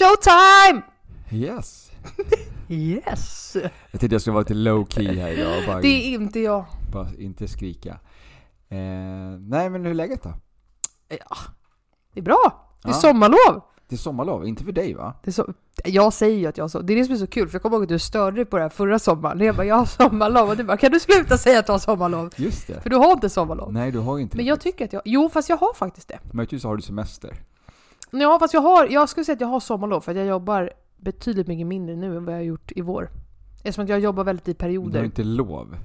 Showtime! Yes. Yes! Jag tänkte jag skulle vara lite low key här idag bara, Det är inte jag. bara inte skrika. Eh, nej men hur är läget då? Ja, det är bra. Det är Ja. sommarlov. Det är sommarlov, inte för dig va? Det är så, jag säger ju att jag har så, det är det som är så kul för jag kommer ihåg att du störde dig på det här förra sommaren. Jag bara, jag har sommarlov och du bara, kan du sluta säga att du har sommarlov? Just det. För du har inte sommarlov. Nej du har inte Men det. jag tycker att jag, jo fast jag har faktiskt det. Möjligtvis har du semester. Ja fast jag har, jag skulle säga att jag har sommarlov för att jag jobbar betydligt mycket mindre nu än vad jag har gjort i vår. Eftersom att jag jobbar väldigt i Men du har perioder. inte lov.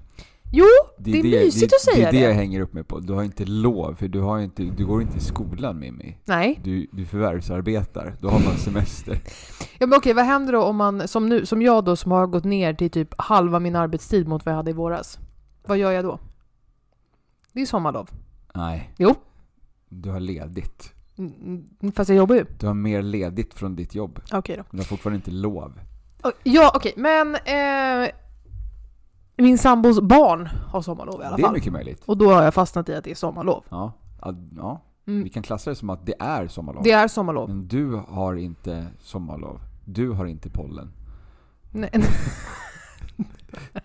Jo, det är mysigt det, att säga det. är det det. jag hänger upp mig på. Du har inte lov, för du, har inte, du går inte i skolan Mimmi. nej. Du, du förvärvsarbetar, då har man semester. Ja men okej, vad händer då om man, som nu, som jag då som har gått ner till typ halva min arbetstid mot vad jag hade i våras? Vad gör jag då? Det är sommarlov. Nej. Jo. Du har ledigt. Mm, Fast jag jobbar ju. Du har mer ledigt från ditt jobb. Okej då. Men du har fortfarande inte lov. Ja, okej, men eh, min sambos barn har sommarlov i alla Det är fall. mycket möjligt. Och då har jag fastnat i att det är sommarlov. Ja. Ja, ja. Mm. Vi kan klassa det som att det är sommarlov. Det är sommarlov. Men du har inte sommarlov. Du har inte pollen. Nej,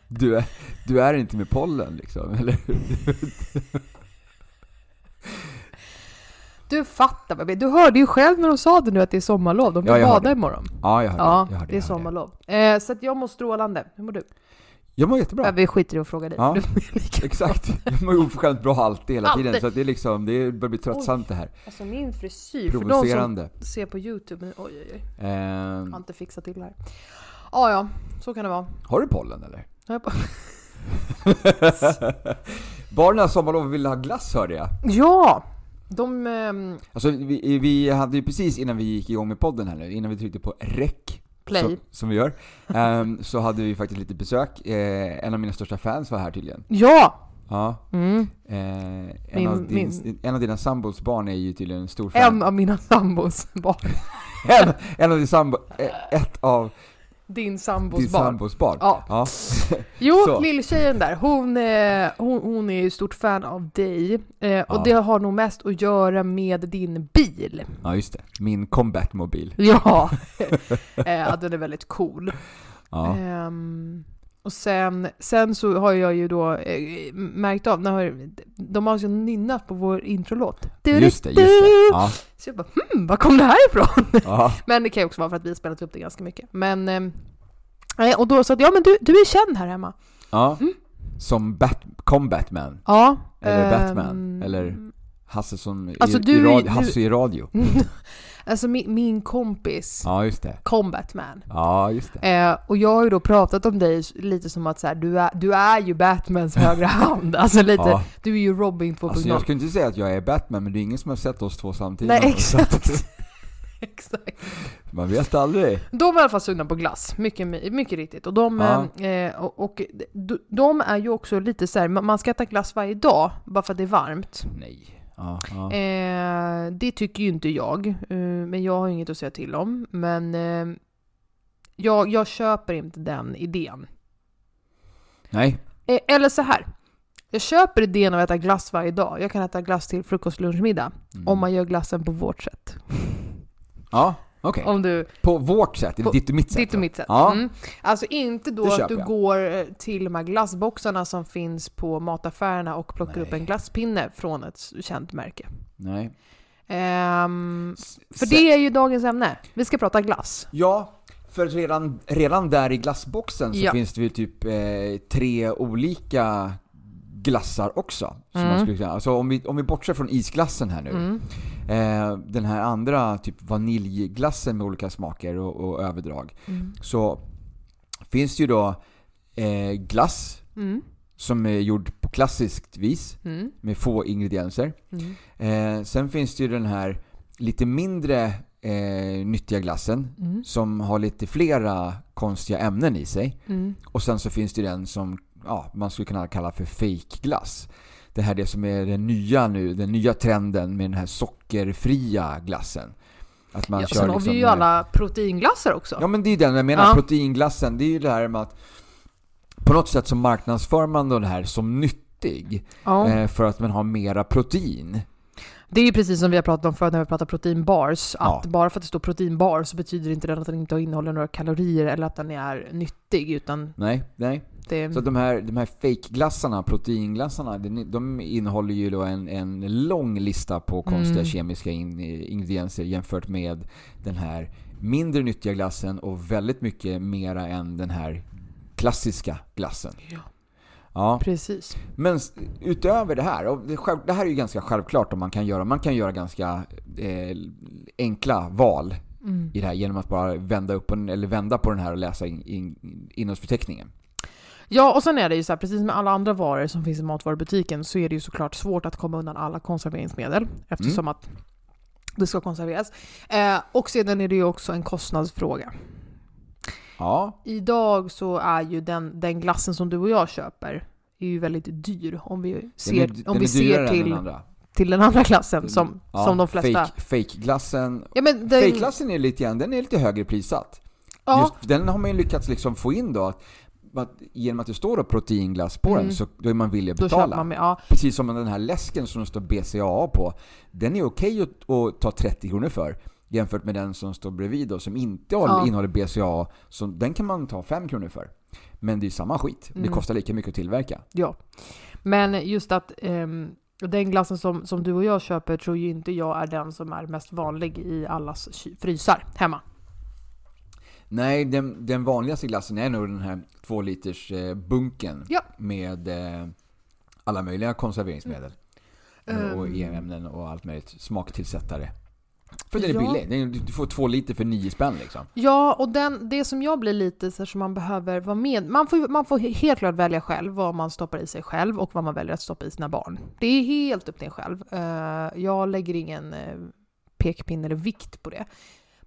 Du är, du är inte med pollen liksom, eller hur? du fattar vad jag. Du hörde ju själv när de sa det nu att det är sommarlov. De Ja, kan jag bada imorgon. Ja, jag hörde Ja, jag hörde, det är sommarlov. Eh, så jag mår strålande. Hur mår du? Jag mår Ja. jättebra. vi skiter i att fråga dig. Ja. Exakt. Jag mår oförskämt bra alltid hela tiden. Alltid. Så att det är liksom, det börjar bli tröttsamt det här. Alltså min frisyr, för de som Provocerande. ser på Youtube, men oj oj oj. Jag Ehm, har inte fixat till det här. Ja, ja, så kan det vara. har du pollen eller? Ja, jag Barnen sommarlov ville ha glass hörde jag. Ja! De... ehm, Alltså vi, vi hade ju precis innan vi gick igång med podden här nu, innan vi tryckte på rec, Play. Som, vi gör, ehm, så hade vi faktiskt lite besök. Eh, en av mina största fans var här tydligen. Ja! Ja. Mm. Eh, en, Min- av din, min- en av dina sambos barn är ju tydligen en stor fan. En av mina sambos barn. En, en av din sambo, eh, ett av Din sambos din barn. sambos barn. Ja. ja. Jo, lilltjejen där, hon, eh, hon, hon är ju stort fan av dig. Eh, och Ja. det har nog mest att göra med din bil. Ja, just det. Min combat-mobil. Ja! eh, den är väldigt cool. Ja. Ehm, och sen, sen så har jag ju då eh, märkt av, när, de har ju nynnat på vår introlåt. Just det, just det. Ja. Så jag bara hmm, var kom det här ifrån? Ja. Men det kan ju också vara för att vi har spelat upp det ganska mycket. Men, ehm, nej, och då sa att ja men du, du är känd här hemma. ja. Mm. Som bat, combatman. Ja. Eller ehm, Batman, eller- Hasse som Alltså, i, du i radio, Hasse i radio. alltså min, min kompis, Ja, just det. Combatman. Ja, just det. Eh, och jag har ju då pratat om dig lite som att så här, du, är, du är ju Batmans högra hand. Alltså lite, Ja. du är ju Robin 2.0. Alltså jag skulle inte säga att jag är Batman, men det är ingen som har sett oss två samtidigt. Nej, exakt. exakt. Man vet aldrig. De var i alla fall sugna på glass, mycket, mycket riktigt. Och de, Ja. eh, och, och de, de är ju också lite så här, man man ska äta glass varje dag bara för att det är varmt. Nej. Ja, ja. Eh, det tycker ju inte jag, eh, men jag har inget att säga till om. Men eh, jag, jag köper inte den idén. Nej. Eh, eller så här. Jag köper idén av att äta glass varje dag. Jag kan äta glass till frukost, lunch, middag. Mm. Om man gör glassen på vårt sätt. Ja, okej. Om du, På vårt sätt, På ditt och mitt sätt? ditt och mitt sätt. Ja. Mm. Alltså inte då att du jag. går eh, till de här glassboxarna som finns på mataffärerna och plockar Nej. upp en glasspinne från ett känt märke. Nej. Ehm, för det är ju dagens ämne. Vi ska prata glass. Ja, för redan, redan där i glassboxen så Ja. finns det ju typ eh, tre olika glassar också. Som Mm. man skulle alltså om vi, om vi bortser från isglassen här nu. Mm. Eh, den här andra typ vaniljglassen med olika smaker och, och överdrag. Mm. Så finns det ju då eh, glass Mm. som är gjord på klassiskt vis Mm. med få ingredienser. Mm. Eh, sen finns det ju den här lite mindre eh, nyttiga glassen Mm. som har lite flera konstiga ämnen i sig. Mm. Och sen så finns det den som ja, man skulle kunna kalla för fake-glass. Det här är det som är den nya nu, den nya trenden med den här sockerfria glassen. Att man Ja, kör sen har liksom vi ju den här- alla proteinglasser också. Ja men det är den jag menar, Ja. proteinglassen. Det är ju det här med att på något sätt så marknadsför man det här som nyttig. Ja. Eh, för att man har mera protein. Det är ju precis som vi har pratat om förut när vi pratar proteinbars. Att Ja. bara för att det står proteinbar så betyder inte det att den inte innehåller några kalorier eller att den är nyttig. Utan Nej, nej. det... Så de här, de här fake-glassarna, proteinglassarna, de, de innehåller ju då en, en lång lista på konstiga Mm. kemiska in, ingredienser jämfört med den här mindre nyttiga glassen och väldigt mycket mera än den här klassiska glassen. Ja. Ja, Precis. men utöver det här, och det, här är ju ganska självklart om man kan göra, man kan göra ganska eh, enkla val Mm. i det här genom att bara vända upp på, eller vända på den här och läsa in, in, innehållsförteckningen. Ja, och sen är det ju så här, precis med alla andra varor som finns i matvarubutiken så är det ju såklart svårt att komma undan alla konserveringsmedel eftersom att det ska konserveras. Eh, och sedan är det ju också en kostnadsfråga. Ja, Idag så är ju den, den glassen som du och jag köper är ju väldigt dyr om vi den ser, är, om den vi ser till, den till den andra klassen som, Ja, som de flesta... Fake, fake-glassen. Ja, men den, Fake-glassen är lite grann, den är lite högre prissatt. ja, Just, den har man ju lyckats liksom få in då, att, genom att det står proteinglass på Mm. den så då är man villig att betala. med, ja, Precis som den här läsken som det står BCAA på. Den är okej att, att ta 30 kronor för. Jämfört med den som står bredvid då, som inte Ja. innehåller BCAA. Så den kan man ta 5 kronor för. Men det är samma skit. Det Mm. kostar lika mycket att tillverka. ja. Men just att ehm, den glassen som, som du och jag köper tror ju inte jag är den som är mest vanlig i allas frysar hemma. Nej, den, den vanligaste glassen är nog den här 2 liters eh, bunken Ja. med eh, alla möjliga konserveringsmedel. Mm. Och Ehm. e-ämnen och allt möjligt. Smaktillsättare. För den är Ja. billig. Du får två liter för 9 spänn liksom. Ja, och den, det som jag blir lite så som man behöver vara med... Man får, man får helt klart välja själv vad man stoppar i sig själv och vad man väljer att stoppa i sina barn. Det är helt upp till en själv. Eh, jag lägger ingen eh, pekpinne eller vikt på det.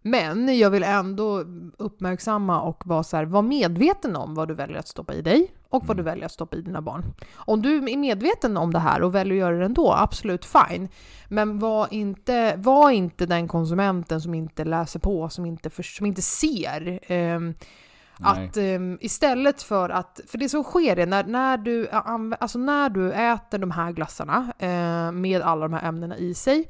Men jag vill ändå uppmärksamma och vara, så här, vara medveten om vad du väljer att stoppa i dig och vad du Mm. väljer att stoppa i dina barn. Om du är medveten om det här och väljer att göra det ändå, absolut fine. Men var inte, var inte den konsumenten som inte läser på, som inte, för, som inte ser. Nej. att ehm, istället för att, för det som sker är när, när, du, alltså när du äter de här glassarna eh, med alla de här ämnena i sig,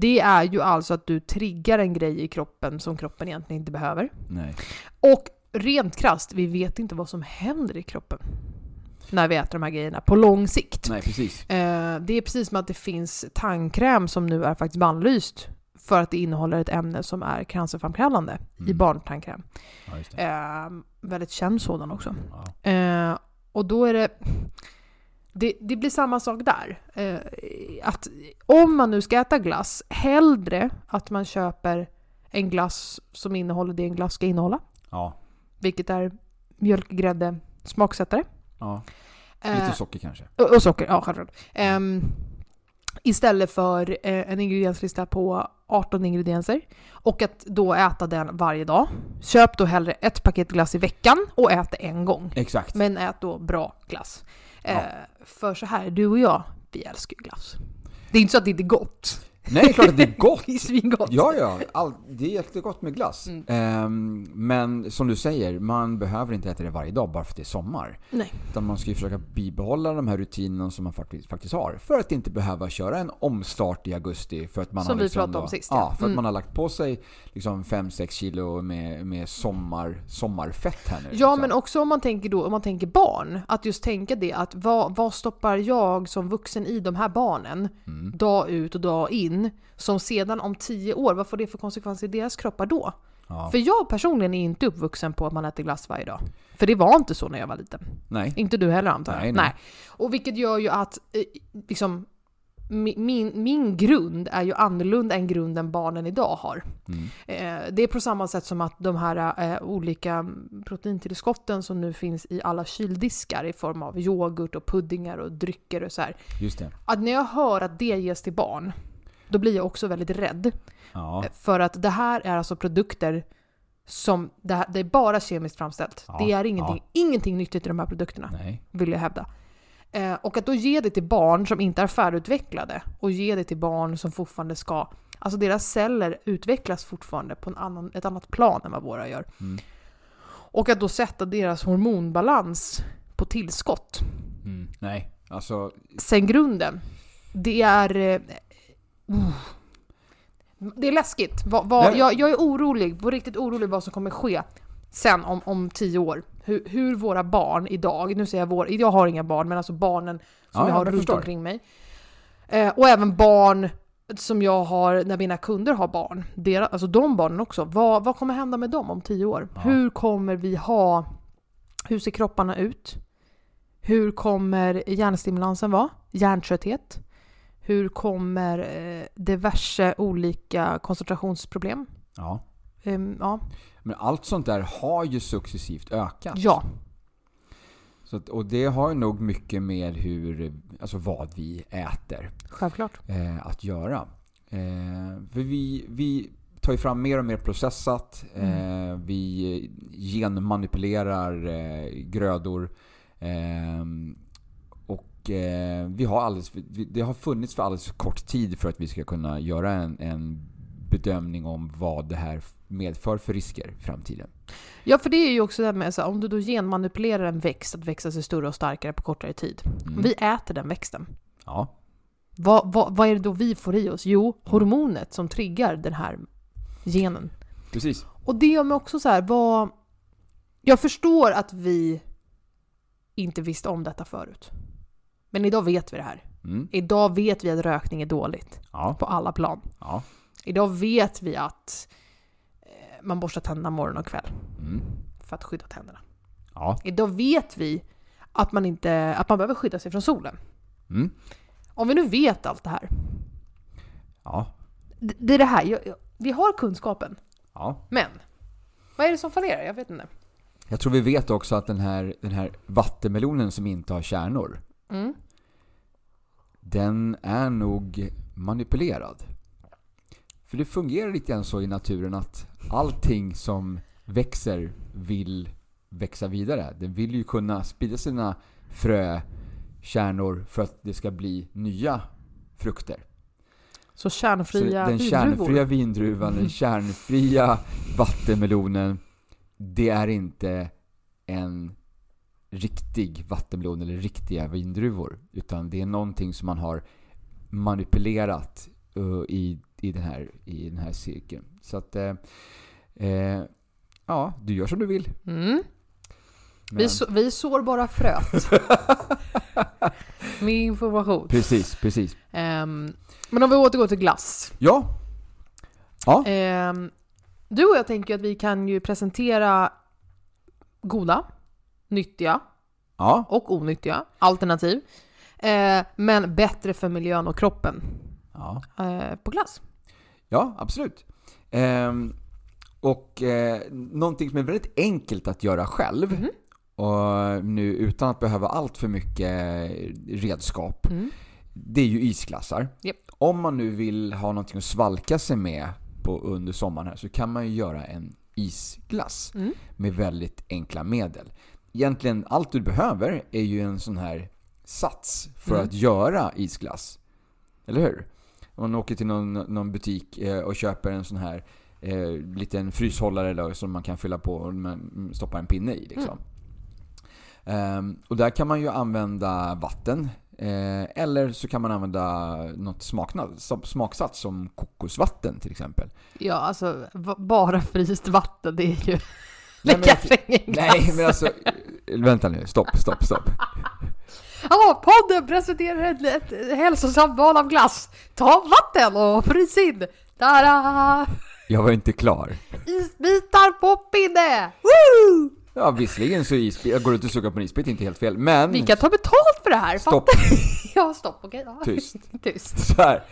det är ju alltså att du triggar en grej i kroppen som kroppen egentligen inte behöver. Nej. Och rent krasst, vi vet inte vad som händer i kroppen när vi äter de här grejerna på lång sikt. Nej, precis. Eh, det är precis som att det finns tandkräm som nu är faktiskt bannlyst för att det innehåller ett ämne som är cancerframkallande i Mm. barntandkräm. Ja. Eh, väldigt känd sådan också. Ja. Eh, och då är det, det... Det blir samma sak där. Eh, att om man nu ska äta glass, hellre att man köper en glass som innehåller det en glass ska innehålla. Ja. Vilket är mjölk, grädde, smaksättare. ja. Eh, Lite socker kanske. och, och socker, ja självklart. Ehm, istället för eh, en ingredienslista på 18 ingredienser. Och att då äta den varje dag. Köp då hellre ett paket glass i veckan och ät det en gång. Exakt. Men ät då bra glass. Ja. Eh, för så här, du och jag, vi älskar ju glass. Det är inte så att det inte är gott. Nej, det är klart att det är gott! Det är svingott. Ja, ja. All, det är jättegott med glass. Mm. Ehm, men som du säger, man behöver inte äta det varje dag bara för att det är sommar. Nej. Utan man ska ju försöka bibehålla de här rutinerna som man faktiskt, faktiskt har. För att inte behöva köra en omstart i augusti. För att man Som har vi liksom pratade om sist, Ja, ja. för att Mm. man har lagt på sig liksom 5-6 kilo med, med sommar, sommarfett här nu. Ja, liksom. men också om man tänker då, om man tänker barn. Att just tänka det att vad, vad stoppar jag som vuxen i de här barnen Mm. dag ut och dag in som sedan om tio år, vad får det för konsekvenser i deras kroppar då? Ja. För jag personligen är inte uppvuxen på att man äter glass varje dag. För det var inte så när jag var liten. Nej. Inte du heller antar jag? Nej, nej. Och vilket gör ju att, eh, liksom, mi- min, min grund är ju annorlunda än grunden barnen idag har. Mm. Eh, det är på samma sätt som att de här eh, olika proteintillskotten som nu finns i alla kyldiskar i form av yoghurt och puddingar och drycker och så här. Att när jag hör att det ges till barn, då blir jag också väldigt rädd. Ja. Eh, För att det här är alltså produkter som, det, här, det är bara kemiskt framställt. Ja, det är ingenting, ingenting nyttigt i de här produkterna, Nej. vill jag hävda. Eh, och att då ge det till barn som inte är färdigutvecklade och ge det till barn som fortfarande ska... Alltså deras celler utvecklas fortfarande på en annan, ett annat plan än vad våra gör. Mm. Och att då sätta deras hormonbalans på tillskott. Mm. Nej. Alltså, Sen grunden, det är... Det är läskigt. Va, va, jag, jag är orolig, på riktigt orolig vad som kommer ske sen om, om tio år. Hur, hur våra barn idag, nu säger jag vår, jag har inga barn, men alltså barnen som Ja, jag ja, har jag runt förstår. omkring mig. Eh, och även barn som jag har när mina kunder har barn. Deras, alltså de barnen också. Vad, vad kommer hända med dem om tio år? Ja. Hur kommer vi ha... Hur ser kropparna ut? Hur kommer hjärnstimulansen vara? Hjärntrötthet? Hur kommer eh, diverse olika koncentrationsproblem? ja. Ehm, ja. Men allt sånt där har ju successivt ökat. ja, Så att, och det har ju nog mycket med hur, alltså vad vi äter självklart. eh, att göra. Eh, för vi, vi tar ju fram mer och mer processat. Eh, vi genmanipulerar eh, grödor. Eh, vi har alldeles, det har funnits för alldeles för kort tid för att vi ska kunna göra en, en bedömning om vad det här medför för risker i framtiden. Ja, för det är ju också det här med så här, om du då genmanipulerar en växt att växa sig större och starkare på kortare tid. Mm. Vi äter den växten. Ja. Vad, vad, vad är det då vi får i oss? Jo, hormonet som triggar den här genen. Precis. Och det gör mig också så här, vad... Jag förstår att vi inte visste om detta förut. Men idag vet vi det här. Mm. Idag vet vi att rökning är dåligt Ja. på alla plan. Ja. Idag vet vi att eh, man borstar tänderna morgon och kväll Mm. för att skydda tänderna. Ja. Idag vet vi att man, inte, att man behöver skydda sig från solen. Mm. Om vi nu vet allt det här. Ja. Det, det är det här, jag, jag, vi har kunskapen. Ja. Men, vad är det som fallerar? Jag vet inte. Jag tror vi vet också att den här, den här vattenmelonen som inte har kärnor, Mm. den är nog manipulerad. För det fungerar lite grann så i naturen att allting som växer vill växa vidare. Den vill ju kunna sprida sina frökärnor för att det ska bli nya frukter. Så Så kärnfria den vindruvor. kärnfria vindruvan, den kärnfria vattenmelonen, det är inte en riktig vattenmelon eller riktiga vindruvor. Utan det är någonting som man har manipulerat uh, i, i, den här, i den här cirkeln. Så att, eh, eh, ja, du gör som du vill. Mm. Vi, så, vi sår bara fröet. Med information. Precis, precis. Ehm, men om vi återgår till glass. Ja. Ja. Ehm, du och jag tänker att vi kan ju presentera goda, nyttiga Ja. och onyttiga alternativ. Eh, men bättre för miljön och kroppen Ja. eh, på glass. Ja, absolut. Ehm, och eh, någonting som är väldigt enkelt att göra själv Mhm. och nu utan att behöva allt för mycket redskap. Mm. Det är ju isglassar. Japp. Om man nu vill ha någonting att svalka sig med på, under sommaren här så kan man ju göra en isglass Mm. med väldigt enkla medel. Egentligen allt du behöver är ju en sån här sats för Mm. att göra isglass. Eller hur? Om man åker till någon, någon butik eh, och köper en sån här eh, liten fryshållare eller, som man kan fylla på och man stoppar en pinne i. Liksom. Ehm, och där kan man ju använda vatten. Eh, eller så kan man använda något smaknad, smaksats som kokosvatten till exempel. Ja, alltså bara fryst vatten, det är ju... Ingen glass. Nej men alltså, vänta nu, stopp, stopp, stopp. Ja, podden presenterar ett, ett hälsosamt val av glass. Ta vatten och frys in. Tada! Jag var inte klar. Isbitar på pinne! Woo! Ja, visserligen så är isbit, jag går ut och suger på en isbit inte helt fel, men... Vi kan ta betalt för det här! Stopp, Ja, stopp, okej. Ja. tyst. Tyst. Så här.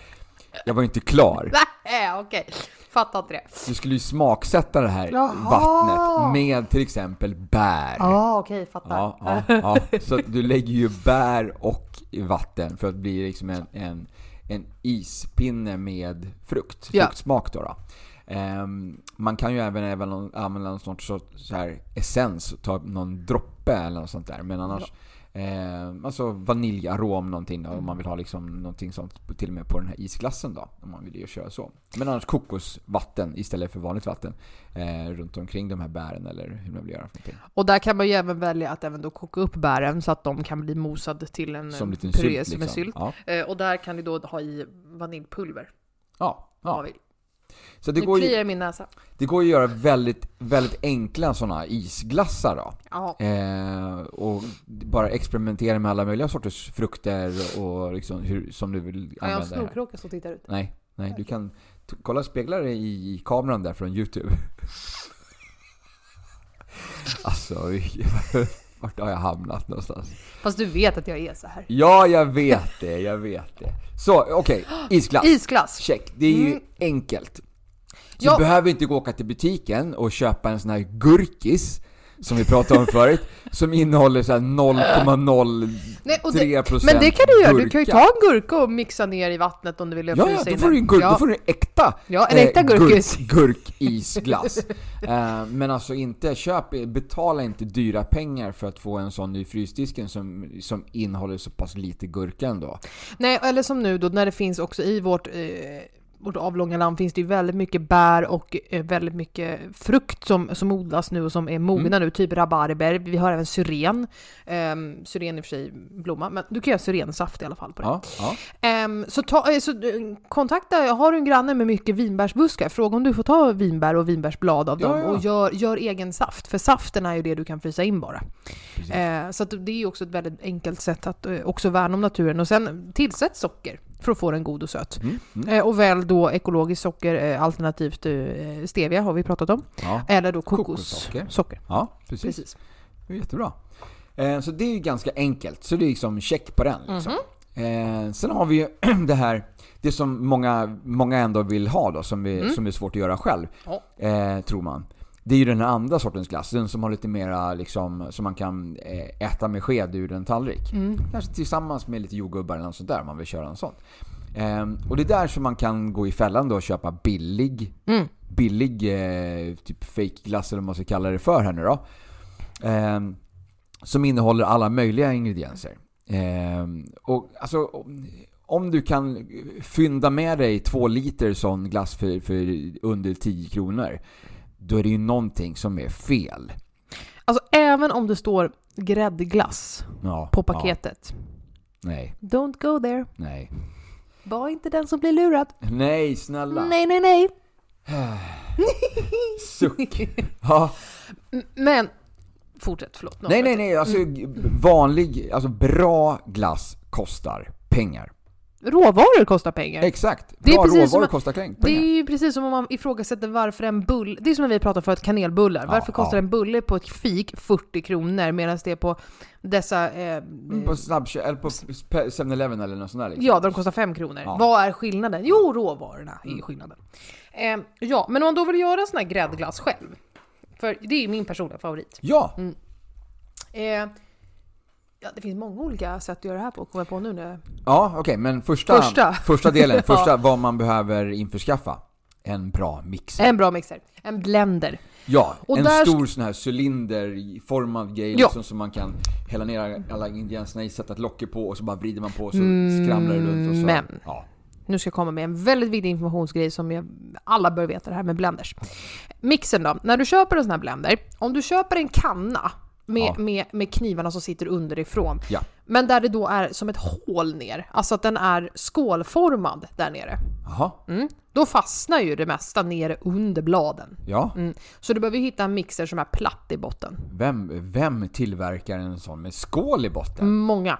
Jag var inte klar. Nej, okej. Fattar inte det. Du skulle ju smaksätta det här Jaha. vattnet med till exempel bär. Ja, okej, fattar. Ja, ja, ja. Så du lägger ju bär och vatten för att bli liksom en, en, en ispinne med frukt, Ja. fruktsmak då. då. Ehm, man kan ju även, även använda någon sorts så, så här essens, ta någon droppe eller något sånt där. Men annars, ehm, alltså vaniljarom någonting då, om man vill ha liksom någonting sånt till och med på den här isglassen då. Om man vill ju köra så. Men annars kokosvatten istället för vanligt vatten eh, runt omkring de här bären eller hur man vill göra för någonting. Och där kan man ju även välja att även då koka upp bären så att de kan bli mosade till en Som eh, puré sylt som liksom. är sylt. Ja. Eh, Och där kan ni då ha i vaniljpulver. Ja, om man ja. vill. Så det Nu går, ju, min näsa. det går ju att göra väldigt, väldigt enkla sådana isglassar då. Eh, och bara experimentera med alla möjliga sorters frukter och liksom hur, som du vill Har jag använda det här. snorkråka som tittar ut? Nej, nej, du kan kolla speglar i, i kameran där från Youtube. alltså, vart har jag hamnat någonstans? Fast du vet att jag är så här. Ja, jag vet det, jag vet det. Så, okej, isglass. Isglass! Check. Det är ju Mm. enkelt. Så Ja. du behöver inte gå och åka till butiken och köpa en sån här gurkis som vi pratade om förut, som innehåller så här 0,03% Nej, och det, men det kan du göra, du kan ju gurka. ta en gurka och mixa ner i vattnet om du vill Ja, ja, frysa då får, du en gurk, ja. då får du en äkta, Ja, en äkta gurkis. Gurk, gurkisglass. eh, men alltså inte, köp, betala inte dyra pengar för att få en sån i frysdisken som, som innehåller så pass lite gurka ändå. Nej, eller som nu då när det finns också i vårt, eh, vårt avlånga land finns det ju väldigt mycket bär och eh, väldigt mycket frukt som, som odlas nu och som är mogna Mm. nu, typ rabarber. Vi har även syren. Um, syren i och för sig blomma, men du kan göra syrensaft i alla fall på det. Ja, ja. Ehm, så, ta, eh, så eh, kontakta, har du en granne med mycket vinbärsbuskar, fråga om du får ta vinbär och vinbärsblad av Ja, dem och gör, gör egen saft. För saften är ju det du kan frysa in bara. Eh, så det är ju också ett väldigt enkelt sätt att eh, också värna om naturen. Och sen tillsätt socker för att få den god och söt. Mm, mm. Eh, och välj då ekologiskt socker eh, alternativt eh, stevia har vi pratat om. Ja. Eller då Kokossocker. Socker. ja, precis. Precis. Det är jättebra. Så det är ju ganska enkelt, så det är liksom check på den. Liksom. Eh, sen har vi ju det här, det som många, många ändå vill ha då, som, vi, Mm. som är svårt att göra själv, eh, tror man. Det är ju den här andra sortens glass, den som har lite mera liksom, som man kan eh, äta med sked ur en tallrik. Mm. Kanske tillsammans med lite jordgubbar eller något sånt där om man vill köra en sån. Eh, och det är där som man kan gå i fällan då och köpa billig Mm. billig eh, typ fake glass eller vad man ska kalla det för här nu då. Eh, som innehåller alla möjliga ingredienser. Eh, och alltså, om- om du kan fynda med dig två liter sån glass för, för under 10 kronor, då är det ju någonting som är fel. Alltså även om det står gräddglass Ja, på ja, paketet. nej, Don't go there. nej. Var inte den som blir lurad. Nej, snälla. Nej, nej, nej. Suck. Ja. Men, fortsätt, förlåt. Nej, nej, nej. Alltså vanlig, alltså bra glass kostar pengar. Råvaror kostar pengar. Exakt. Det är Bra precis råvaror som att- kostar pengar. Det är ju precis som om man ifrågasätter varför en bulle, det är som när vi pratade förut, kanelbullar. Ja, varför kostar ja. en bulle på ett fik 40 kronor medan det är på dessa, eh, Mm, På snabbköp, eller på 7-Eleven eller något sånt där liksom. ja, de kostar 5 kronor. Ja. Vad är skillnaden? Jo, råvarorna är Mm. skillnaden. Eh, ja, men om man då vill göra sån här gräddglass själv, för det är ju min personliga favorit. Ja! Eh, ja, det finns många olika sätt att göra det här på, kommer jag på nu när. Ja, okej, men första, Första. första delen, första vad man behöver införskaffa. En bra mixer. En bra mixer. En blender. Ja, Och en där stor sån här cylinderformad grej Ja. liksom, som man kan hälla ner alla ingredienserna i, sätta ett locker på och så bara vrider man på och så skramlar det runt och så... Men. Ja. Nu ska jag komma med en väldigt viktig informationsgrej som jag, alla bör veta det här med blenders. Mixen då, när du köper en sån här blender, om du köper en kanna med, Ja. med, med knivarna som sitter underifrån, Ja. men där det då är som ett hål ner, alltså att den är skålformad där nere. Mm. Då fastnar ju det mesta nere under bladen. Ja. Mm. Så du behöver hitta en mixer som är platt i botten. Vem, vem tillverkar en sån med skål i botten? Många.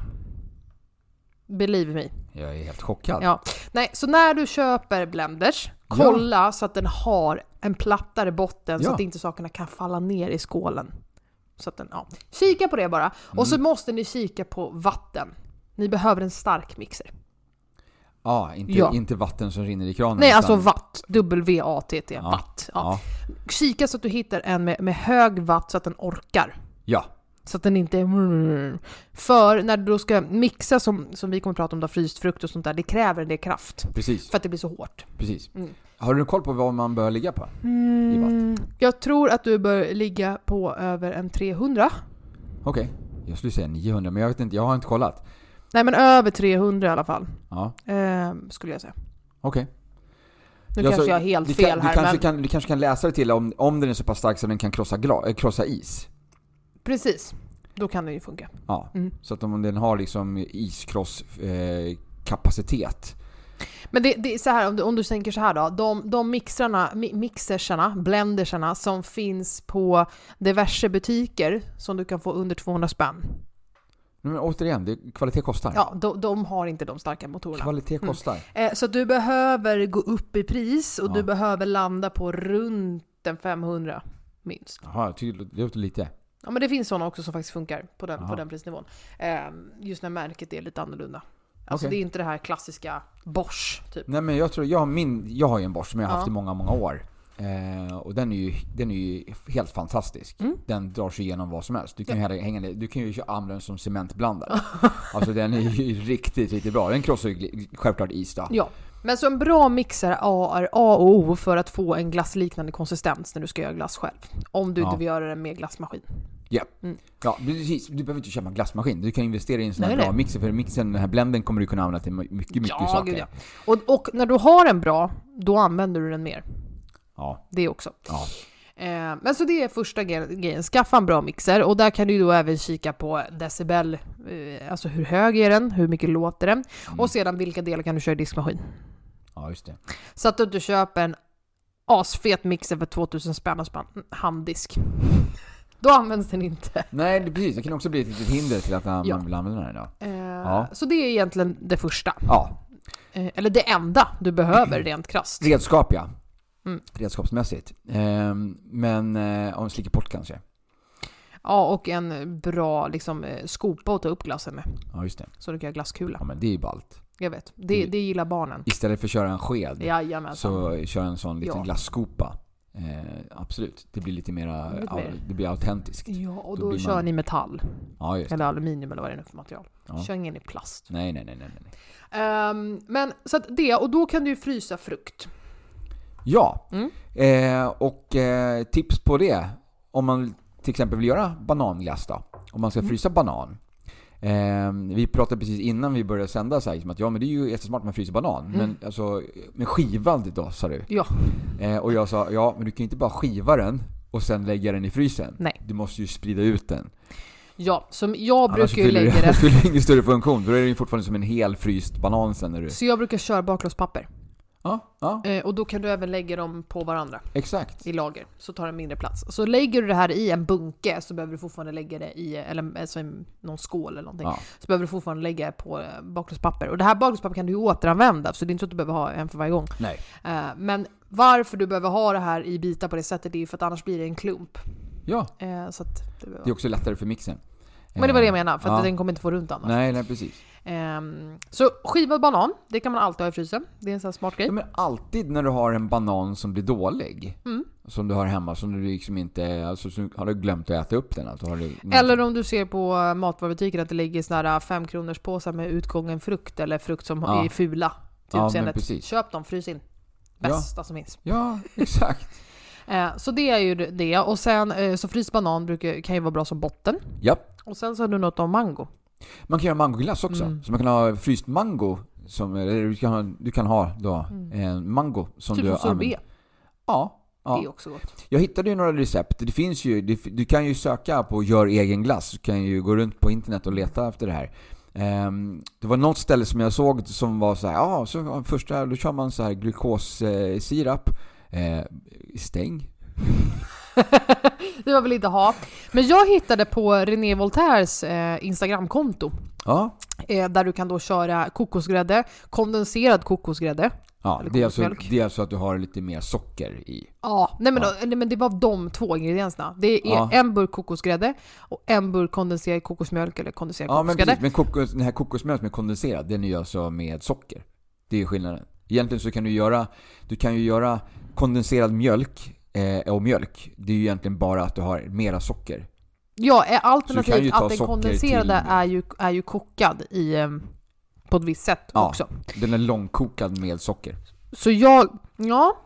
Believe me. Jag är helt chockad. Ja. Nej, så när du köper blenders, kolla så att den har en plattare botten så Ja. att inte sakerna kan falla ner i skålen. Så att den, ja. Kika på det bara. Och så Mm. måste ni kika på vatten. Ni behöver en stark mixer. Ja, inte, Ja. inte vatten som rinner i kranen. Nej, alltså watt. W-A-T-T. Ja. Watt. Ja. Ja. Kika så att du hittar en med, med hög watt så att den orkar. ja, Så att den inte är... För när du då ska mixa, som, som vi kommer att prata om, då, fryst frukt och sånt där, det kräver en del kraft. precis. För att det blir så hårt. precis. Mm. Har du koll på vad man bör ligga på? Mm, jag tror att du bör ligga på över en 300. Okej. Jag skulle säga 900, men jag vet inte, jag har inte kollat. Nej men över 300 i alla fall. Ja, Eh, skulle jag säga. okej. Nu Ja, kanske så jag har helt fel kan, här du kanske, men... kan, du kanske kan läsa det till om, om den är så pass stark så den kan krossa, gla, äh, krossa is. Precis. Då kan det ju funka. Ja, Mm. så att om den har liksom iskross eh, kapacitet. Men det, det är så här, om du, om du tänker så här då. De, de mixrarna, mi, blendersarna som finns på diverse butiker som du kan få under 200 spänn. Men återigen, det, kvalitet kostar. Ja, de, de har inte de starka motorerna. Kvalitet Mm. kostar. Eh, så du behöver gå upp i pris och Ja. du behöver landa på runt en 500 minst. Jaha, det låter lite. Ja men det finns sådana också som faktiskt funkar på den, på den prisnivån. Eh, just när märket är lite annorlunda. Alltså Okej. det är inte det här klassiska Bosch typ. Nej men jag tror, jag min, jag har ju en Bosch som jag har haft Ja. i många, många år. Eh, och den är, ju, den är ju helt fantastisk. Mm. Den drar sig igenom vad som helst. Du kan, ju hänga, hänga, du kan ju använda den som cementblandare. alltså den är ju riktigt, riktigt bra. Den krossar ju självklart is då. Ja. Men så en bra mixer A är A och O för att få en glassliknande konsistens när du ska göra glass själv. Om du Ja. inte vill göra det med glassmaskin. Ja. Mm. ja, precis. Du behöver inte köpa en glassmaskin. Du kan investera i en sån här Nej, bra nej. mixer. För mixen, den här blenden kommer du kunna använda till mycket, mycket ja, saker. gud ja. Och, och när du har en bra, då använder du den mer. Ja, Det också. ja. Eh, men så det är första gre- grejen, skaffa en bra mixer och där kan du då även kika på decibel, eh, alltså hur hög är den, hur mycket låter den Mm. och sedan vilka delar kan du köra i diskmaskin. ja, just det. Så att du inte köper en asfet mixer för 2000 spänn och handdisk. Då används den inte. Nej, det, precis. Det kan också bli ett litet hinder till att man Ja. vill använda den då. Eh, Ja. Så det är egentligen det första. Ja, Eh, eller det enda du behöver rent krasst. redskap ja. Mm. Redskapsmässigt. Ehm, men eh, om slickerpott kanske. Ja, och en bra liksom, eh, skopa att ta upp glassen med. Ja, just det. Så du kan göra glasskula. Ja, men det är ju ballt. Jag vet, det, det gillar barnen. Istället för att köra en sked Jajamensan. så kör en sån liten Ja. glasskopa. Eh, absolut. Det blir lite mera, det blir autentiskt. Ja, och Då då, kör man- ni metall. Ja. Eller aluminium eller vad det är nu för material. Ja. Kör ingen i plast. Nej, nej, nej, nej, nej. Ehm, men så att det, och då kan du ju frysa frukt. Ja, Mm. eh, och eh, tips på det. Om man till exempel vill göra bananglass då. Om man ska Mm. frysa banan. Eh, vi pratade precis innan vi började sända så här, liksom att ja men det är ju jättesmart att man fryser banan. Mm. Men alltså, med skivad då sa du. Ja. Eh, och jag sa, ja men du kan ju inte bara skiva den och sen lägga den i frysen. Nej. Du måste ju sprida ut den. Ja, som jag brukar ju lägga det. annars fyller det ingen större funktion. Då är det ju fortfarande som en hel fryst banan sen när du... Så jag brukar köra baklåspapper. Ja, ja, Eh, och då kan du även lägga dem på varandra exakt. i lager. Så tar det mindre plats. Så lägger du det här i en bunke så behöver du fortfarande lägga det i, eller alltså någon skål eller någonting. Ja. Så behöver du fortfarande lägga det på eh, baklåspapper. Och det här baklåspapper kan du ju återanvända, så det är inte så att du behöver ha en för varje gång. Nej. Eh, men varför du behöver ha det här i bitar på det sättet, det är ju för att annars blir det en klump. Ja, Eh, så det det är också lättare för mixen. Men det var det jag Eh, menade, för att ja. den kommer inte få runt annars. Nej, nej precis. Ehm, så skivad banan, det kan man alltid ha i frysen. Det är en sån smart grej. Ja, men alltid när du har en banan som blir dålig, Mm. som du har hemma, som du liksom inte, alltså så har du glömt att äta upp den alltså, du Eller om du ser på eh, matvarubutiken att det ligger såna här 5 kronors påsar med utgången frukt eller frukt som Ja. är fula till Ja. Köp dem, frys in. Ja. Bästa som finns. Ja, exakt. Eh, så det är ju det. Och sen eh, så fryst banan brukar, kan ju vara bra som botten. ja. Och sen så har du något om mango. Man kan göra mangoglass också. Mm. Så man kan ha fryst mango, som, du kan ha, du kan ha då Mm. en mango som typ du som sorbet. använder. Ja. Det är ja. också gott. Jag hittade ju några recept. Det finns ju, det, du kan ju söka på gör egen glass. Du kan ju gå runt på internet och leta efter det här. Ehm, det var något ställe som jag såg som var så här, ja, så första, då kör man så här glukossirap, eh, stäng. det var väl inte ha. Men jag hittade på René Voltaires eh, Instagramkonto. Ja, Eh, där du kan då köra kokosgrädde, kondenserad kokosgrädde, Ja, det är, alltså, det är alltså att du har lite mer socker i. Ja, nej men, Ja. Då, nej men det var de två ingredienserna. Det är Ja. en burk kokosgrädde och en burk kondenserad kokosmjölk eller kondenserad Ja men kokosgrädde. precis, men kokos, den här kokosmjölk som är kondenserad, den är ju alltså med socker. Det är skillnaden. Egentligen så kan du göra, du kan ju göra kondenserad mjölk eh, och mjölk. Det är ju egentligen bara att du har mera socker. Ja, ju alternativt att den kondenserade till- är, ju, är ju kokad i, em, på ett visst sätt Ja. också. Den är långkokad med socker. Så jag, ja,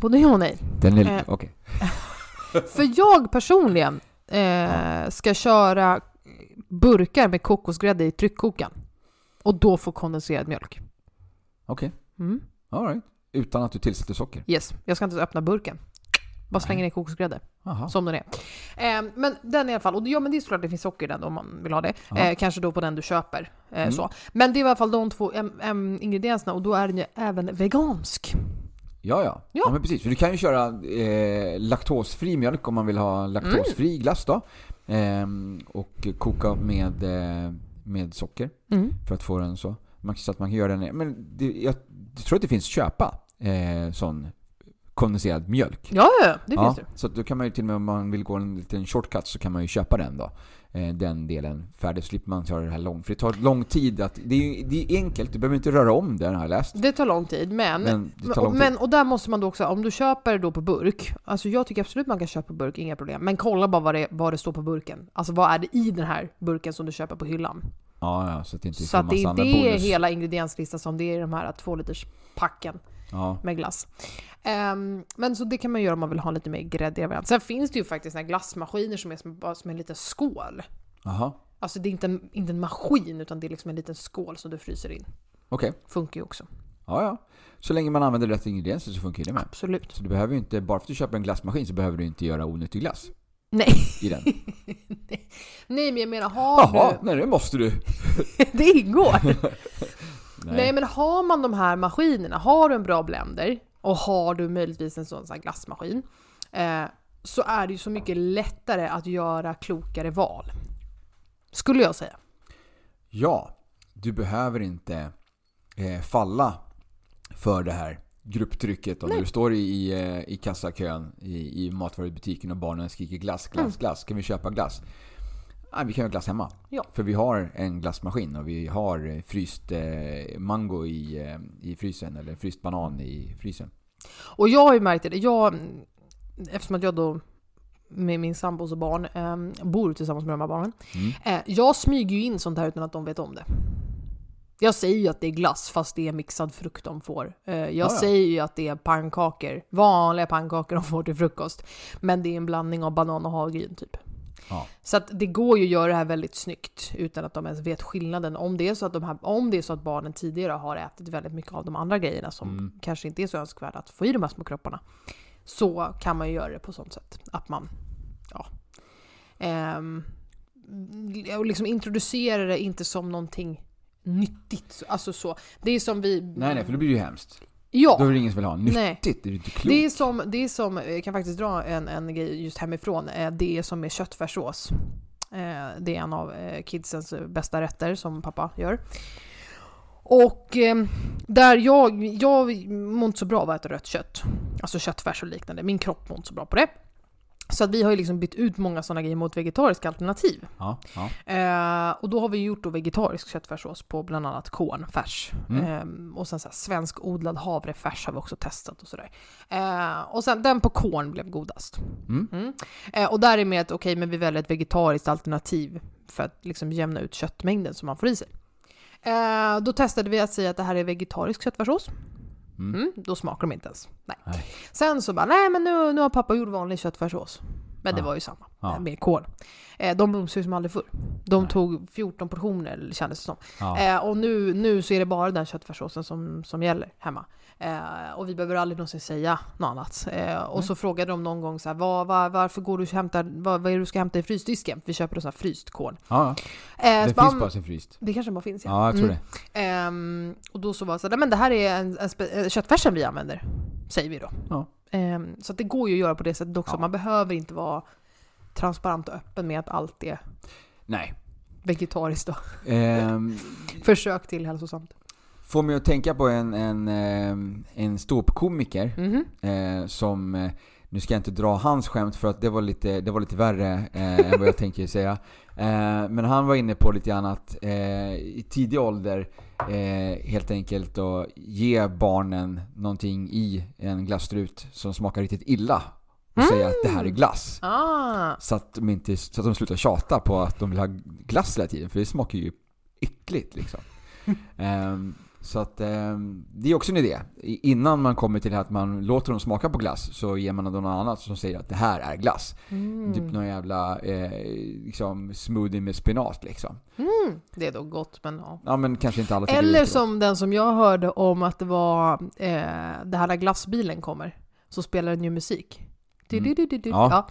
både ja och nej. Den är, Eh. okej. För jag personligen eh, ska köra burkar med kokosgrädde i tryckkokaren. Och då få kondenserad mjölk. Okej, Mm. alright. Utan att du tillsätter socker. Yes, jag ska inte öppna burken. Bara slänga ner kokosgrädde. Som den är. Eh, men den i alla fall, och ja men det är såklart det finns socker i den om man vill ha det. Eh, kanske då på den du köper. Eh, Mm. så. Men det är i alla fall de två ingredienserna och då är den ju även vegansk. Ja, ja. Ja. ja. men precis. För du kan ju köra eh, laktosfri mjölk om man vill ha laktosfri Mm. glass då. Ehm, och koka med, eh, med socker Mm. för att få den så. Man, så att man kan göra den... Men det, jag tror att det finns att köpa eh, sån kondenserad mjölk. Ja, ja, det ja, finns det. Så då kan man ju till och med om man vill gå en liten shortcut så kan man ju köpa den då. Eh, den delen färdig så slipper man köra det här långt. För det tar lång tid att... Det är, det är enkelt, du behöver inte röra om den har jag läst. Det tar lång tid, men, Men det lång tid. men och där måste man då också, om du köper då på burk, alltså jag tycker absolut man kan köpa på burk, inga problem. Men kolla bara vad det, vad det står på burken. Alltså vad är det i den här burken som du köper på hyllan? Ja, ja, så att det inte Så får att det massa är det hela ingredienslistan som det är i de här två liters packen Ja. med glass. Ehm, men så det kan man göra om man vill ha lite mer gräddig variant. Sen finns det ju faktiskt glassmaskiner som är som, bara som en liten skål. Jaha, Alltså det är inte en, inte en maskin utan det är liksom en liten skål som du fryser in. okej. Funkar ju också. Ja, ja. Så länge man använder rätt ingredienser så funkar det med. Absolut. Så du behöver ju inte, bara för att du köper en glassmaskin så behöver du inte göra onyttig glass Nej. i den. Nej men jag menar har Jaha, du... nej det måste du. det ingår! Nej. Nej. men har man de här maskinerna, har du en bra blender och har du möjligtvis en sån, sån här glassmaskin eh, så är det ju så mycket lättare att göra klokare val. Skulle jag säga. Ja, du behöver inte eh, falla för det här grupptrycket och Nej. du står i, i, eh, i kassakön i, i matvarubutiken och barnen skriker glass, glass, Mm. glass. Kan vi köpa glass? Nej, vi kan ha glass hemma. Ja. För vi har en glassmaskin och vi har eh, fryst eh, mango i, eh, i frysen eller fryst banan i frysen. Och jag har ju märkt det, jag, eftersom att jag då med min sambos och barn eh, bor tillsammans med de här barnen. Mm. Eh, jag smyger ju in sånt här utan att de vet om det. Jag säger ju att det är glass fast det är mixad frukt de får. Jag ja. säger ju att det är pannkakor, vanliga pannkakor de får till frukost. Men det är en blandning av banan och havregryn typ. Ja. Så att det går ju att göra det här väldigt snyggt utan att de ens vet skillnaden. Om det är så att, de här, om det är så att barnen tidigare har ätit väldigt mycket av de andra grejerna som Mm. kanske inte är så önskvärda att få i de här små kropparna. Så kan man ju göra det på sånt sätt att man, ja, ehm, liksom introducera det inte som någonting nyttigt. Alltså så. Det är som vi... Nej, nej, för då blir det ju hemskt. Ja! Då är det ingen som vill ha. Nej. Nyttigt, det är inte klokt. Det är som, det är som, jag kan faktiskt dra en, en grej just hemifrån, Eh, det är som med köttfärssås. Eh, Det är en av eh, kidsens bästa rätter som pappa gör. Och eh, där jag, jag mår inte så bra av att äta rött kött. Alltså köttfärs och liknande. Min kropp mår inte så bra på det. Så att vi har ju liksom bytt ut många sådana grejer mot vegetariska alternativ. Ja, ja. Eh, och då har vi gjort då vegetarisk köttfärssås på bland annat kornfärs. Mm. Eh, och sen så här, svensk odlad havrefärs har vi också testat och sådär. Eh, och sen den på korn blev godast. Mm. Eh, och där är med att okej, men vi väljer ett vegetariskt alternativ för att liksom jämna ut köttmängden som man får i sig. Eh, då testade vi att säga att det här är vegetarisk köttfärssås. Mm. Mm, då smakar de inte ens. Nej. Nej. Sen så bara, nej men nu, nu har pappa gjort vanlig köttfärssås. Men det Ja. var ju samma, Ja. eh, med kol. Eh, de umgås ju som aldrig förr. De Nej. tog 14 portioner kändes det som. Ja. Eh, och nu, nu så är det bara den köttfärssåsen som, som gäller hemma. Eh, och vi behöver aldrig någonsin säga något annat. Eh, och så frågade de någon gång så här, vad, vad, varför går du och hämtar, vad, vad är det du ska hämta i frysdisken? Vi köper så här fryst korn. ja. Eh, Det finns bara sin fryst. det kanske bara finns ja. Ja, jag tror Mm. det. Ehm, och då så var så här, "Nej, men det här är en, en eh, köttfärsen vi använder, säger vi då. Ja. Ehm, så det går ju att göra på det sättet också. Ja. Man behöver inte vara transparent och öppen med att allt är Nej. vegetariskt då. Ehm, Försök till hälsosamt. Får mig att tänka på en, en, eh, en ståuppkomiker Mhm. eh, som, eh, nu ska jag inte dra hans skämt för att det var lite, det var lite värre eh, än vad jag tänker säga. Eh, men han var inne på lite grann att i tidig ålder helt enkelt att ge barnen någonting i en glasstrut som smakar riktigt illa och säga att det här är glass. Ah. Så att, de inte, så att de slutar tjata på att de vill ha glass hela tiden, för det smakar ju äckligt liksom. Ehm, så att ehm, det är också en idé. Innan man kommer till att man låter dem smaka på glass så ger man dem något annat som säger att det här är glass. Mm. Typ någon jävla eh, liksom smoothie med spenat liksom. Mm. Det är då gott, men ja. Ja men kanske inte alla Eller som den som jag hörde om att det var eh, det här när glassbilen kommer, så spelar den ju musik. Du, du, du, du. Mm. Ja.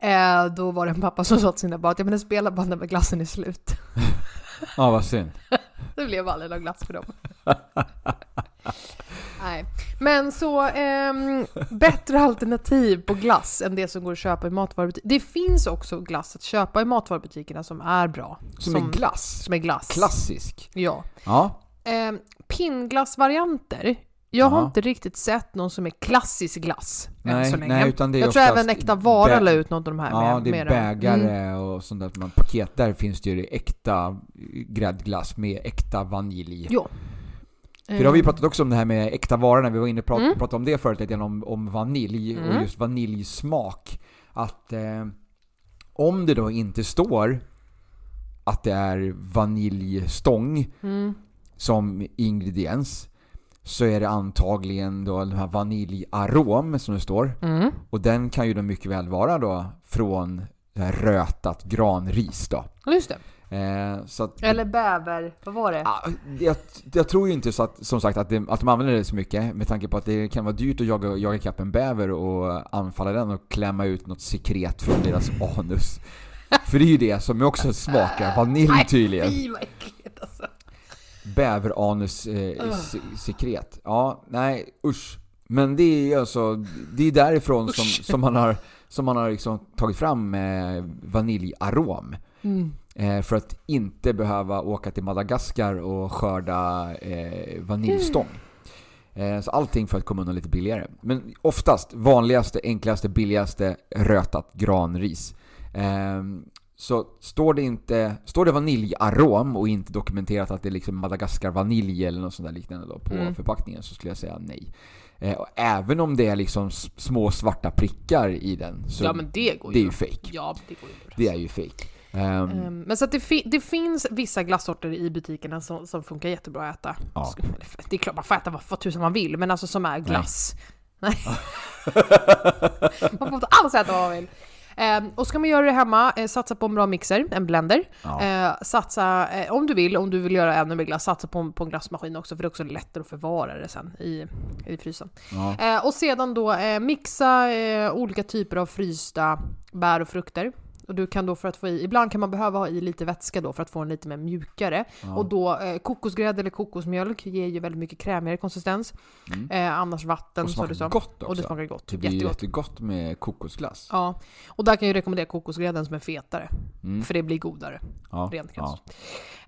Ja. Eh, då var det en pappa som sa till sina barn att ja, men den spelar bara när glassen är slut. Ja vad synd. Det blev aldrig någon glass för dem. Nej. Men så, ehm, bättre alternativ på glass än det som går att köpa i matvarubutik. Det finns också glass att köpa i matvarubutikerna som är bra. Som, en glass. Som är glass. Klassisk. Ja. Ja. Eh, pinnglassvarianter. Jag har Ja. inte riktigt sett någon som är klassisk glass än Nej, så länge. nej, utan det är jag tror även Äkta Vara la ut något av de här Ja, med, det är med Mm. bägare och sånt där. Man paket där finns det ju äkta gräddglass med äkta vanilj. Ja. För då har vi Eh, pratat också om det här med äkta varor när vi var inne och prat, Mm. pratade om det förut lite grann om, om vanilj Mm. och just vaniljsmak. Att eh, om det då inte står att det är vaniljstång mm, som ingrediens så är det antagligen då den här vaniljarom som det står. mm. Och den kan ju då mycket väl vara då från rötat granris då. Just det. Eh, att, Eller bäver, vad var det? Ja, jag, jag tror ju inte så att, som sagt att, det, att de använder det så mycket med tanke på att det kan vara dyrt att jaga, jaga ikapp en bäver och anfalla den och klämma ut något sekret från deras anus. För det är ju det som också smakar vanilj tydligen. Fy vad äckligt alltså. Bäveranus eh, sekret. Ja, nej usch. Men det är alltså, det är därifrån som, som man har, som man har liksom tagit fram eh, vaniljarom. Mm. Eh, för att inte behöva åka till Madagaskar och skörda eh, vaniljstång. Eh, så allting för att komma undan lite billigare. Men oftast vanligaste, enklaste, billigaste rötat granris. Så står det inte, står det vaniljarom och inte dokumenterat att det är liksom Madagaskar vanilj eller något sånt där liknande då på Mm. förpackningen så skulle jag säga nej. Eh, och även om det är liksom små svarta prickar i den så Ja men det går det är ju. ju fake. Ja, det går ju. Det är ju fake. Ehm, Men så det, fi- det finns vissa glassorter i butikerna som, som funkar jättebra att äta. Ja. Det är klart man får äta vad, vad tusan man vill, men alltså som är glass. Nej. man får inte alls äta vad man vill. Ehm, och ska man göra det hemma, eh, satsa på en bra mixer, en blender. Ja. Eh, satsa, eh, om du vill, om du vill göra ännu mer glass, satsa på, en- på en glassmaskin också för det är också lättare att förvara det sen i, i frysen. ja. Eh, och sedan då eh, mixa eh, olika typer av frysta bär och frukter. Och du kan då för att få i, ibland kan man behöva ha i lite vätska då för att få den lite mer mjukare. Ja. Och då eh, kokosgrädde eller kokosmjölk ger ju väldigt mycket krämigare konsistens. Mm. Eh, annars vatten Och så smakar gott också. Och det smakar gott. Det blir Jättegott. jättegott med kokosglass. Ja, och där kan jag rekommendera kokosgrädden som är fetare. Mm. För det blir godare, Ja. rent ja.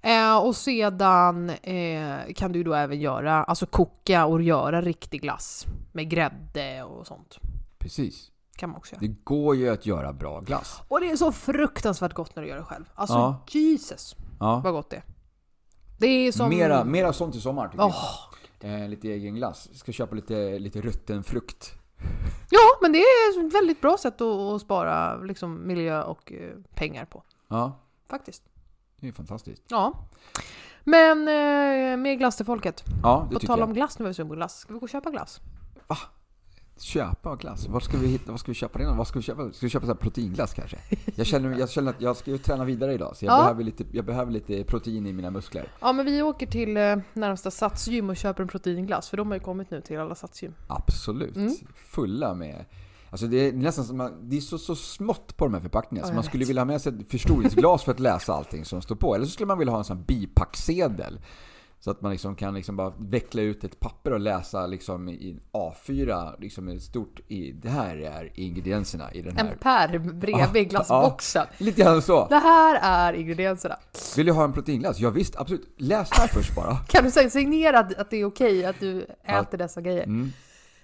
Eh, och sedan eh, kan du då även göra, alltså koka och göra riktig glass. Med grädde och sånt. Precis. Kan man också göra. Det går ju att göra bra glass. Och det är så fruktansvärt gott när du gör det själv. Alltså Ja. Jesus Ja. vad gott det är. Det är som... Mera, mera sånt i sommar tycker Åh. jag. Eh, lite egen glass. Ska köpa lite, lite rutten frukt. Ja, men det är ett väldigt bra sätt att, att spara liksom, miljö och eh, pengar på. Ja, Faktiskt. det är fantastiskt. Ja. Men eh, mer glass till folket. Ja, det På tal jag. om glass, nu är vi sugen på glass. Ska vi gå och köpa glass? Köpa glass? Vad ska vi, hitta, vad ska vi köpa redan? Vad ska vi köpa? Ska vi köpa så proteinglass kanske? Jag känner, jag känner att jag ska ju träna vidare idag, så jag, Ja. behöver, lite, jag behöver lite protein i mina muskler. Ja, men vi åker till eh, närmsta Satsgym och köper en proteinglass. För de har ju kommit nu till alla Satsgym. Absolut. Mm. Fulla med... Alltså det är nästan som man, det är så, så smått på de här förpackningarna Ja, så man skulle vet. vilja ha med sig ett förstoringsglas för att läsa allting som står på. Eller så skulle man vilja ha en sån här bipacksedel. Så att man liksom kan liksom bara veckla ut ett papper och läsa liksom i A4, liksom ett stort i, det här är ingredienserna i den här. En pärm bredvid Ja, glassboxen. Lite grann så. Det här är ingredienserna. Vill du ha en proteinglass? Ja, visst, absolut. Läs här först bara. Kan du säga signera att, att det är okej att du äter dessa grejer? Mm.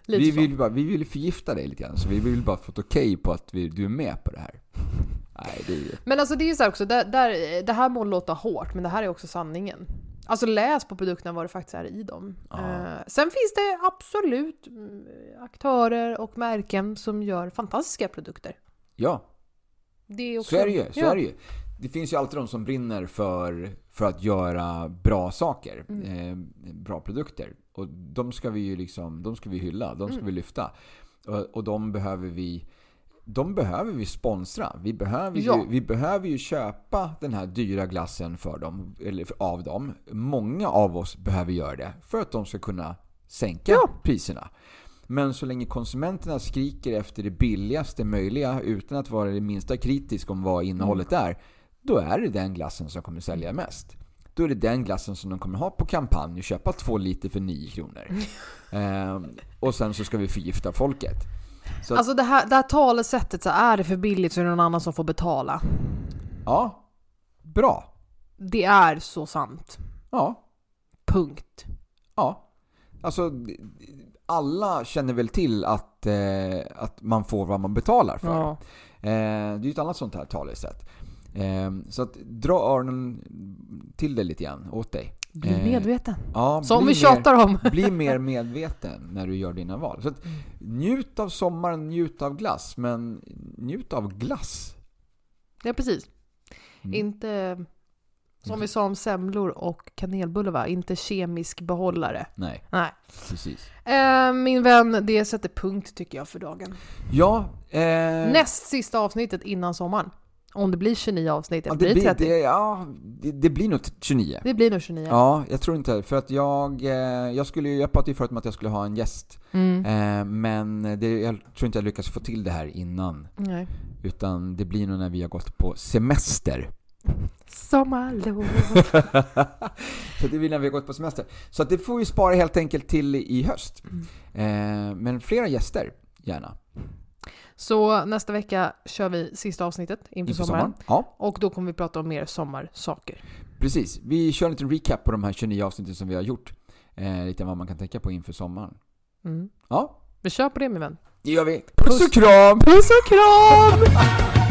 Vi vill, bara, vi vill förgifta dig lite grann, så vi vill bara få ett okej på att vi, du är med på det här. Nej, det är. Men alltså det är ju så här också, där, där, det här må låta hårt, men det här är också sanningen. Alltså läs på produkterna vad det faktiskt är i dem. Ja. Eh, sen finns det absolut mm, aktörer och märken som gör fantastiska produkter. Ja, Det är också, så är det ju. Så ja. är det ju. Det finns ju alltid de som brinner för, för att göra bra saker. Mm. Eh, bra produkter. Och de ska vi ju liksom, de ska vi hylla, de ska Mm. vi lyfta. Och, och de behöver vi de behöver vi sponsra. Vi behöver, Ja. ju, vi behöver ju köpa den här dyra glassen för dem, eller av dem. Många av oss behöver göra det för att de ska kunna sänka Ja. priserna. Men så länge konsumenterna skriker efter det billigaste möjliga utan att vara det minsta kritisk om vad innehållet är, då är det den glassen som kommer sälja mest. Då är det den glassen som de kommer ha på kampanj och köpa två liter för 9 kronor. Ehm, och sen så ska vi förgifta folket. Så Alltså det här, det här talesättet, så är det för billigt så är det någon annan som får betala. ja, bra. Det är så sant. Ja, Punkt. ja. Alltså, alla känner väl till att, eh, att man får vad man betalar för. Ja. Eh, det är ju ett annat sånt här talesätt. Eh, så att dra öronen till det lite grann åt dig. Bli Eh, medveten. Ja, Som vi tjatar om. Mer, bli mer medveten när du gör dina val. Så att, Mm. njut av sommaren, njut av glass. Men njut av glass. Ja, precis. Mm. Inte, som vi sa om semlor och kanelbullar va? Inte kemisk behållare. Nej, Nej. precis. Eh, min vän, det sätter punkt tycker jag för dagen. Ja, eh, Näst sista avsnittet innan sommaren. Om det blir 29 avsnitt, ja, eller det, blir det blir, 30? det, ja, det, det blir nog 29. Det blir nog 29. Ja, jag tror inte För att jag, eh, jag skulle jag pratade ju förut om att jag skulle ha en gäst. Mm. Eh, men det, jag tror inte jag lyckas få till det här innan. Nej. Utan det blir nog när vi har gått på semester. Sommarlov. så det blir när vi har gått på semester. Så att det får vi spara helt enkelt till i höst. Eh, men flera gäster, gärna. Så nästa vecka kör vi sista avsnittet inför, Inför sommaren. sommaren. Ja, Och då kommer vi prata om mer sommarsaker. precis. Vi kör en liten recap på de här 29 avsnitten som vi har gjort. Eh, lite vad man kan tänka på inför sommaren. Mm. Ja, Vi kör på det min vän. det gör vi. Puss och kram! Puss och kram!